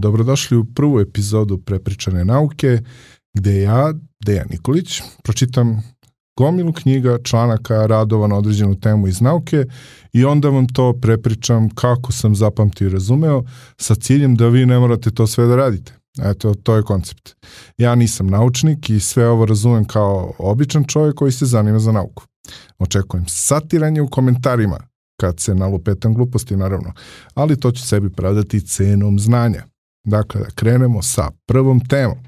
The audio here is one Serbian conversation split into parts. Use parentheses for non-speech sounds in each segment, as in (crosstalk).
Dobrodošli u prvu epizodu Prepričane nauke, gde ja, Dejan Nikolić, pročitam gomilu knjiga, članaka, radova na određenu temu iz nauke i onda vam to prepričam kako sam zapamtio i razumeo sa ciljem da vi ne morate to sve da radite. Eto, to je koncept. Ja nisam naučnik i sve ovo razumem kao običan čovjek koji se zanima za nauku. Očekujem satiranje u komentarima, kad se nalupetam gluposti naravno, ali to ću sebi pravdati cenom znanja. Dakle, da krenemo sa prvom temom.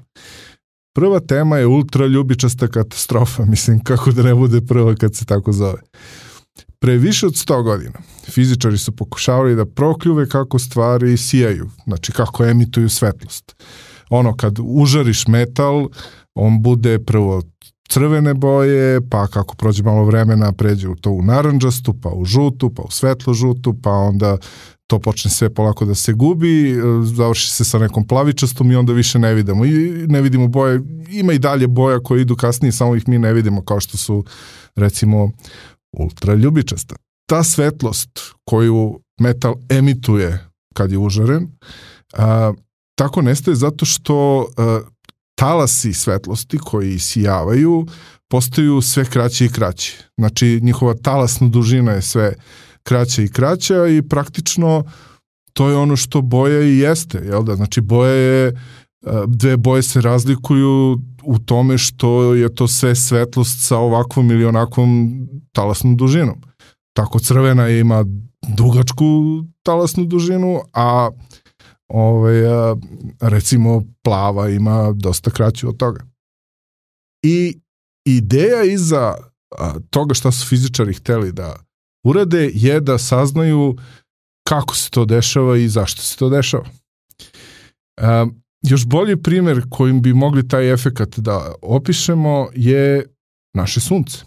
Prva tema je ultraljubičasta katastrofa, (laughs) mislim kako da ne bude prva kad se tako zove. Pre više od 100 godina fizičari su pokušavali da prokljuve kako stvari sijaju, znači kako emituju svetlost. Ono kad užariš metal, on bude prvo crvene boje, pa kako prođe malo vremena pređe u to u naranđastu, pa u žutu, pa u svetlo žutu, pa onda to počne sve polako da se gubi, završi se sa nekom plavičastom i onda više ne vidimo. I ne vidimo boje, ima i dalje boja koje idu kasnije, samo ih mi ne vidimo kao što su recimo ultraljubičasta. Ta svetlost koju metal emituje kad je užaren, a, tako nestaje zato što a, talasi svetlosti koji sijavaju postaju sve kraći i kraći. Znači njihova talasna dužina je sve kraća i kraća i praktično to je ono što boja i jeste, jel da? Znači boja je, dve boje se razlikuju u tome što je to sve svetlost sa ovakvom ili onakvom talasnom dužinom. Tako crvena ima dugačku talasnu dužinu, a ovaj, recimo plava ima dosta kraću od toga. I ideja iza toga šta su fizičari hteli da urade je da saznaju kako se to dešava i zašto se to dešava. Um, još bolji primer kojim bi mogli taj efekat da opišemo je naše sunce.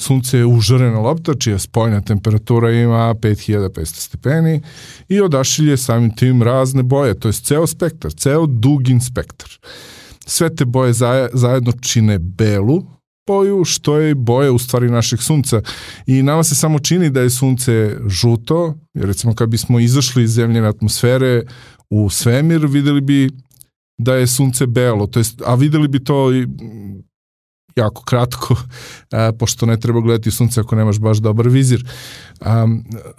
Sunce je užarena lopta, čija spoljna temperatura ima 5500 stepeni i odašilje samim tim razne boje, to je ceo spektar, ceo dugin spektar. Sve te boje zajedno čine belu boju, što je boja u stvari našeg sunca. I nama se samo čini da je sunce žuto, jer recimo kad bismo izašli iz zemljene atmosfere u svemir, videli bi da je sunce belo, to jest, a videli bi to i jako kratko, (laughs) a, pošto ne treba gledati sunce ako nemaš baš dobar vizir. A,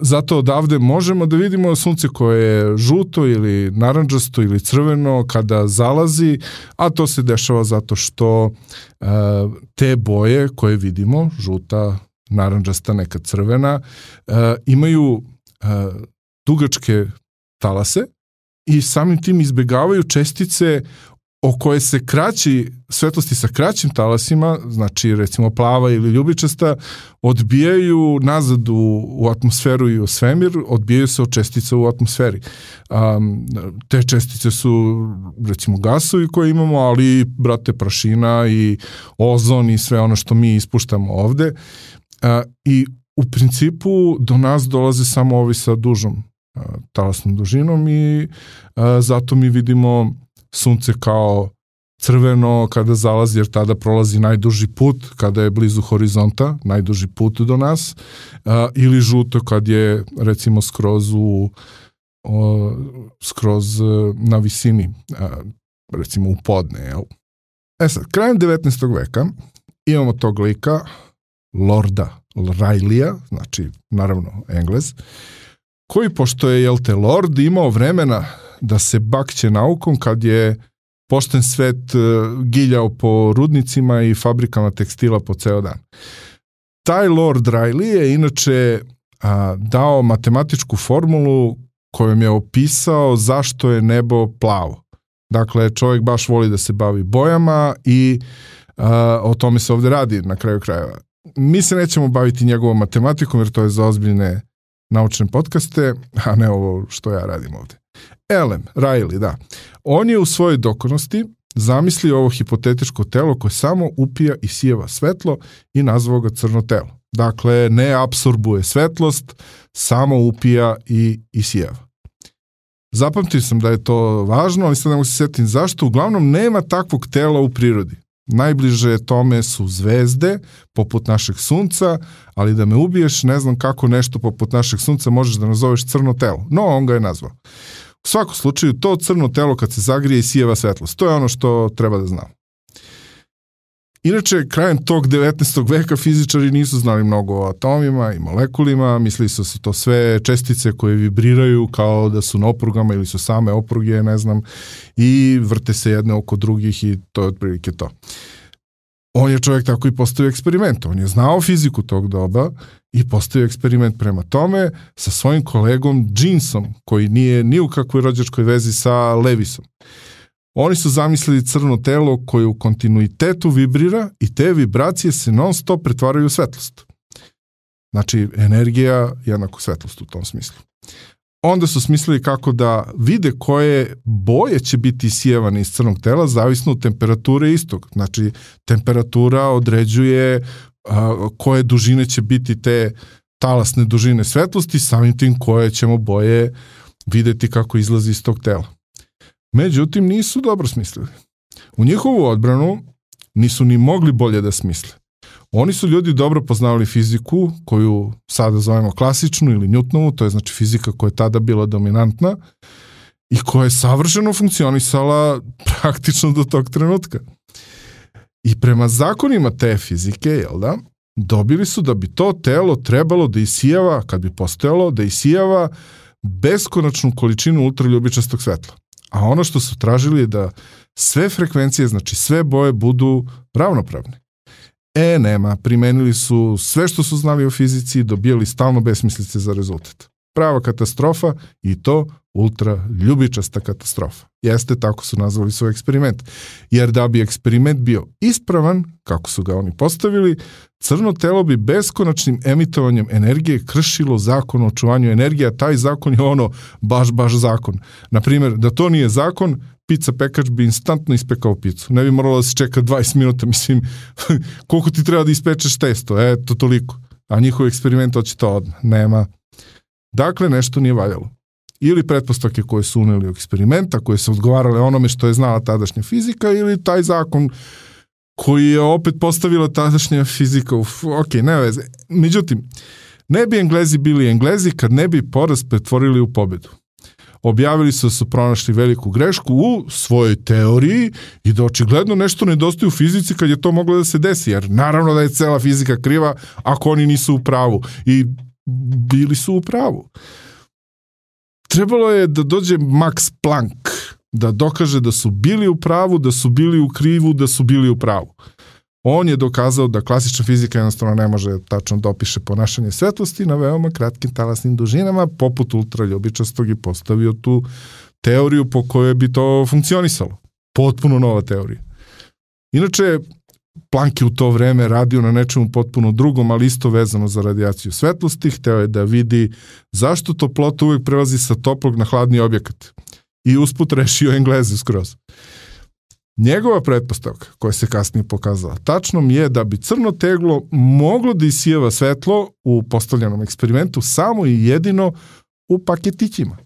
zato odavde možemo da vidimo sunce koje je žuto ili naranđasto ili crveno kada zalazi, a to se dešava zato što a, te boje koje vidimo, žuta, naranđasta, neka crvena, a, imaju a, dugačke talase i samim tim izbegavaju čestice o koje se kraći svetlosti sa kraćim talasima, znači recimo plava ili ljubičasta, odbijaju nazad u, u atmosferu i u svemir, odbijaju se od čestica u atmosferi. Um, te čestice su recimo gasovi koje imamo, ali brate prašina i ozon i sve ono što mi ispuštamo ovde. Uh, I u principu do nas dolaze samo ovi sa dužom talasnom dužinom i a, zato mi vidimo sunce kao crveno kada zalazi jer tada prolazi najduži put kada je blizu horizonta, najduži put do nas a, ili žuto kad je recimo skroz u o, skroz na visini a, recimo u podne jel? E sad, krajem 19. veka imamo tog lika Lorda Rajlija, znači naravno Englez, koji pošto je, jel te, Lord imao vremena da se bakće naukom kad je pošten svet e, giljao po rudnicima i fabrikama tekstila po ceo dan. Taj Lord Riley je inače a, dao matematičku formulu kojom je opisao zašto je nebo plavo. Dakle, čovjek baš voli da se bavi bojama i a, o tome se ovde radi na kraju krajeva. Mi se nećemo baviti njegovom matematikom jer to je za ozbiljne naučne podcaste, a ne ovo što ja radim ovde. Elem, Riley, da. On je u svojoj dokonosti zamislio ovo hipotetičko telo koje samo upija i sijeva svetlo i nazvao ga crno telo. Dakle, ne absorbuje svetlost, samo upija i, i sijeva. Zapamtio sam da je to važno, ali sad ne mogu se setim zašto. Uglavnom, nema takvog tela u prirodi. Najbliže tome su zvezde, poput našeg sunca, ali da me ubiješ, ne znam kako nešto poput našeg sunca možeš da nazoveš crno telo. No, on ga je nazvao. U svakom slučaju, to crno telo kad se zagrije i sijeva svetlost. To je ono što treba da znamo. Inače, krajem tog 19. veka fizičari nisu znali mnogo o atomima i molekulima, mislili su da su to sve čestice koje vibriraju kao da su na oprugama ili su same opruge, ne znam, i vrte se jedne oko drugih i to je otprilike to. On je čovjek tako i postavio eksperiment. On je znao fiziku tog doba i postavio eksperiment prema tome sa svojim kolegom Jeansom, koji nije ni u kakvoj rođačkoj vezi sa Levisom. Oni su zamislili crno telo koje u kontinuitetu vibrira i te vibracije se non stop pretvaraju u svetlost. Znači, energija jednako svetlost u tom smislu. Onda su smislili kako da vide koje boje će biti sjevane iz crnog tela zavisno od temperature istog. Znači, temperatura određuje a, koje dužine će biti te talasne dužine svetlosti, samim tim koje ćemo boje videti kako izlazi iz tog tela. Međutim, nisu dobro smislili. U njihovu odbranu nisu ni mogli bolje da smisle. Oni su ljudi dobro poznavali fiziku, koju sada zovemo klasičnu ili Newtonovu, to je znači fizika koja je tada bila dominantna i koja je savršeno funkcionisala (laughs) praktično do tog trenutka. I prema zakonima te fizike, jel da, dobili su da bi to telo trebalo da isijava, kad bi postojalo, da isijava beskonačnu količinu ultraljubičastog svetla. A ono što su tražili je da sve frekvencije, znači sve boje budu ravnopravne. E, nema, primenili su sve što su znali o fizici i dobijali stalno besmislice za rezultat. Prava katastrofa i to ultra ljubičasta katastrofa. Jeste, tako su nazvali svoj eksperiment. Jer da bi eksperiment bio ispravan, kako su ga oni postavili, crno telo bi beskonačnim emitovanjem energije kršilo zakon o očuvanju energije, a taj zakon je ono baš, baš zakon. Naprimer, da to nije zakon, pizza pekač bi instantno ispekao picu. Ne bi moralo da se čeka 20 minuta, mislim, (laughs) koliko ti treba da ispečeš testo, eto, toliko. A njihov eksperiment hoće to odmah. Nema. Dakle, nešto nije valjalo ili pretpostavke koje su uneli u eksperimenta, koje su odgovarale onome što je znala tadašnja fizika ili taj zakon koji je opet postavila tadašnja fizika. Uf, ok, ne veze. Međutim, ne bi Englezi bili Englezi kad ne bi poraz pretvorili u pobedu. Objavili su da su pronašli veliku grešku u svojoj teoriji i da očigledno nešto nedostaje u fizici kad je to moglo da se desi, jer naravno da je cela fizika kriva ako oni nisu u pravu. I bili su u pravu. Trebalo je da dođe Max Planck da dokaže da su bili u pravu, da su bili u krivu, da su bili u pravu. On je dokazao da klasična fizika jednostavno ne može tačno da opiše ponašanje svetlosti na veoma kratkim talasnim dužinama, poput ultraljubičastog i postavio tu teoriju po kojoj bi to funkcionisalo. Potpuno nova teorija. Inače, Planck je u to vreme radio na nečemu potpuno drugom, ali isto vezano za radijaciju svetlosti. Hteo je da vidi zašto toplota uvek prelazi sa toplog na hladni objekat. I usput rešio Englezu skroz. Njegova pretpostavka, koja se kasnije pokazala, tačnom je da bi crno teglo moglo da isijeva svetlo u postavljenom eksperimentu samo i jedino u paketićima.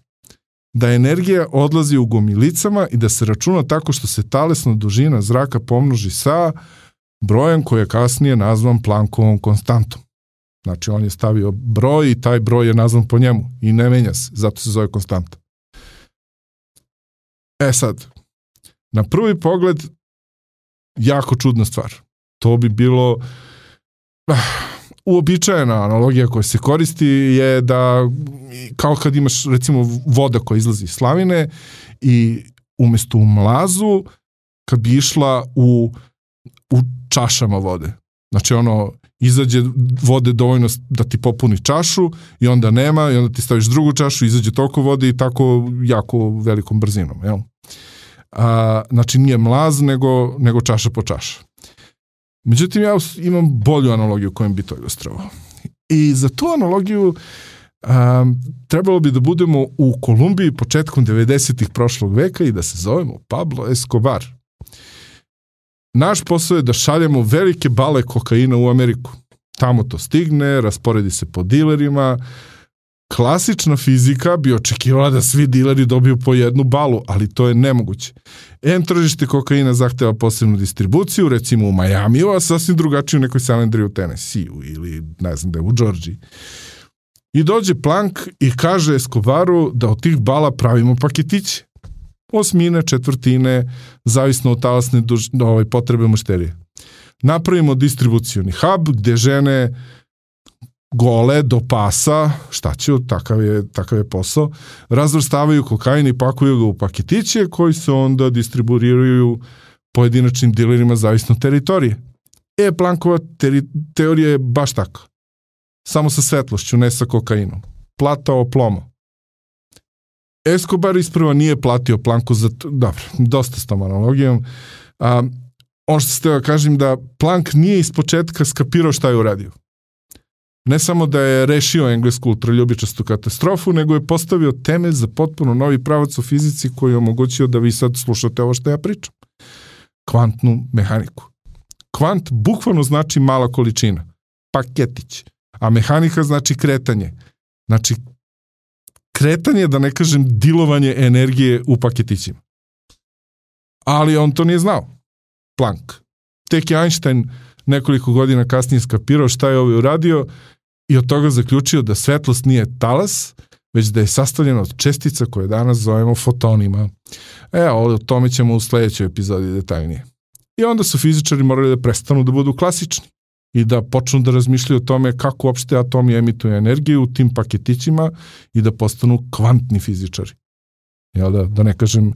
Da energija odlazi u gomilicama i da se računa tako što se talesna dužina zraka pomnoži sa brojem koji je kasnije nazvan Planckovom konstantom. Znači on je stavio broj i taj broj je nazvan po njemu i ne menja se, zato se zove konstanta. E sad, na prvi pogled jako čudna stvar. To bi bilo ah, uobičajena analogija koja se koristi je da kao kad imaš recimo voda koja izlazi iz slavine i umesto u mlazu kad bi išla u, u čašama vode. Znači ono, izađe vode dovoljno da ti popuni čašu i onda nema i onda ti staviš drugu čašu, izađe toliko vode i tako jako velikom brzinom. Jel? A, znači nije mlaz nego, nego čaša po čaša. Međutim, ja imam bolju analogiju kojom bi to ilustrovao. I za tu analogiju um, trebalo bi da budemo u Kolumbiji početkom 90-ih prošlog veka i da se zovemo Pablo Escobar. Naš posao je da šaljemo velike bale kokaina u Ameriku. Tamo to stigne, rasporedi se po dilerima. Klasična fizika bi očekivala da svi dileri dobiju po jednu balu, ali to je nemoguće. M tržište kokaina zahteva posebnu distribuciju, recimo u Majamiju, a sasvim drugačiju u nekoj Salendri u Tennessee ili ne znam da je u Georgiji. I dođe Planck i kaže Escobaru da od tih bala pravimo paketiće. Osmine, četvrtine, zavisno od talasne duž, ovaj, potrebe mušterije. Napravimo distribucioni hub gde žene gole do pasa, šta će, takav je, takav je posao, razvrstavaju kokain i pakuju ga u paketiće koji se onda distribuiraju pojedinačnim dilerima zavisno teritorije. E, Plankova teorija je baš tako. Samo sa svetlošću, ne sa kokainom. Plata o plomo. Escobar isprva nije platio Planku za... Dobro, dosta s tom analogijom. A, ono što ste da kažem da Plank nije iz početka skapirao šta je uradio. Ne samo da je rešio englesku ultraljubičastu katastrofu, nego je postavio temelj za potpuno novi pravac u fizici koji je omogućio da vi sad slušate ovo što ja pričam. Kvantnu mehaniku. Kvant bukvalno znači mala količina, paketić, a mehanika znači kretanje. Znači, kretanje, da ne kažem dilovanje energije u paketićima. Ali on to nije znao. Planck. Tek je Einstein nekoliko godina kasnije skapirao šta je ovaj uradio i od toga zaključio da svetlost nije talas, već da je sastavljena od čestica koje danas zovemo fotonima. Evo, o tome ćemo u sledećoj epizodi detaljnije. I onda su fizičari morali da prestanu da budu klasični i da počnu da razmišljaju o tome kako uopšte atomi emituju energiju u tim paketićima i da postanu kvantni fizičari. Jel da, da ne kažem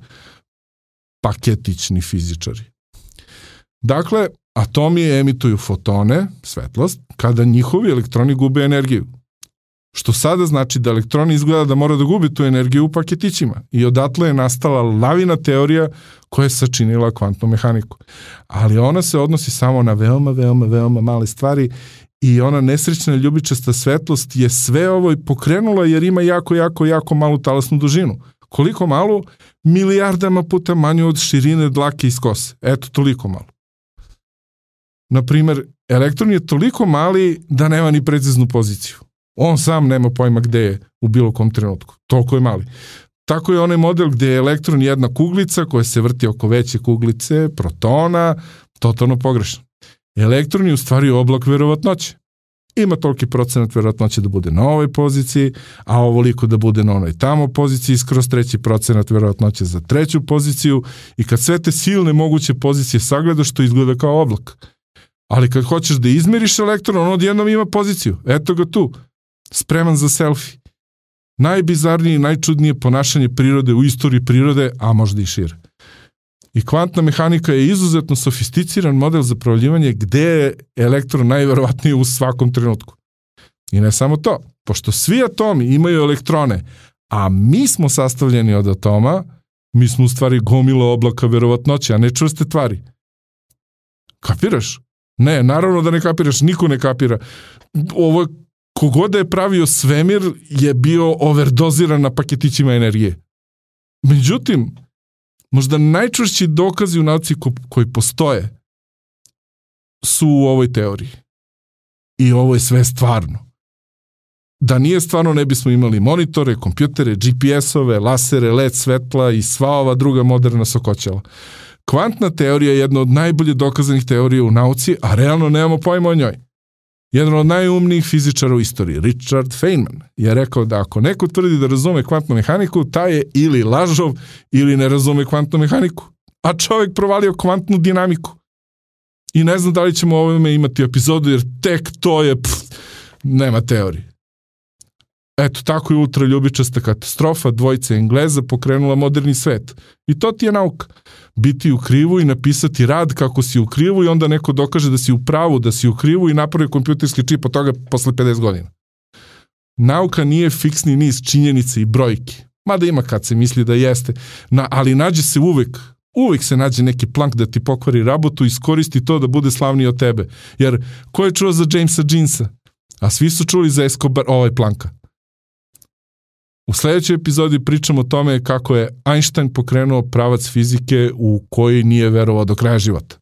paketični fizičari. Dakle, atomi emituju fotone, svetlost, kada njihovi elektroni gube energiju. Što sada znači da elektroni izgleda da mora da gubi tu energiju u paketićima i odatle je nastala lavina teorija koja je sačinila kvantnu mehaniku. Ali ona se odnosi samo na veoma, veoma, veoma male stvari i ona nesrećna ljubičasta svetlost je sve ovo i pokrenula jer ima jako, jako, jako malu talasnu dužinu. Koliko malu? Milijardama puta manju od širine dlake iz kose. Eto, toliko malo. Naprimer, elektron je toliko mali da nema ni preciznu poziciju. On sam nema pojma gde je u bilo kom trenutku. Toliko je mali. Tako je onaj model gde je elektron jedna kuglica koja se vrti oko veće kuglice, protona, totalno pogrešno. Elektron je u stvari oblak verovatnoće. Ima toliki procenat verovatnoće da bude na ovoj poziciji, a ovoliko da bude na onoj tamo poziciji, skroz treći procenat verovatnoće za treću poziciju i kad sve te silne moguće pozicije sagledaš, to izgleda kao oblak. Ali kad hoćeš da izmeriš elektron, on odjednom ima poziciju. Eto ga tu spreman za selfie. Najbizarnije i najčudnije ponašanje prirode u istoriji prirode, a možda i šire. I kvantna mehanika je izuzetno sofisticiran model za provaljivanje gde je elektron najverovatniji u svakom trenutku. I ne samo to, pošto svi atomi imaju elektrone, a mi smo sastavljeni od atoma, mi smo u stvari gomila oblaka verovatnoće, a ne čvrste tvari. Kapiraš? Ne, naravno da ne kapiraš, niko ne kapira. Ovo je kogod je pravio svemir je bio overdoziran na paketićima energije. Međutim, možda najčvršći dokazi u nauci ko, koji postoje su u ovoj teoriji. I ovo je sve stvarno. Da nije stvarno ne bismo imali monitore, kompjutere, GPS-ove, lasere, LED svetla i sva ova druga moderna sokoćala. Kvantna teorija je jedna od najbolje dokazanih teorija u nauci, a realno nemamo pojma o njoj. Jedan od najumnijih fizičara u istoriji, Richard Feynman, je rekao da ako neko tvrdi da razume kvantnu mehaniku, taj je ili lažov ili ne razume kvantnu mehaniku. A čovjek provalio kvantnu dinamiku. I ne znam da li ćemo ovome imati epizodu, jer tek to je, pff, nema teorije. Eto, tako je ultraljubičasta katastrofa, dvojica Engleza pokrenula moderni svet. I to ti je nauka. Biti u krivu i napisati rad kako si u krivu i onda neko dokaže da si u pravu, da si u krivu i napravi kompjuterski čip od toga posle 50 godina. Nauka nije fiksni niz činjenica i brojki. Mada ima kad se misli da jeste. Na, ali nađe se uvek, uvek se nađe neki plank da ti pokvari rabotu i iskoristi to da bude slavniji od tebe. Jer ko je čuo za Jamesa Jeansa? A svi su čuli za Escobar, ovaj planka. U sledećoj epizodi pričamo o tome kako je Einstein pokrenuo pravac fizike u koji nije verovao do kraja života.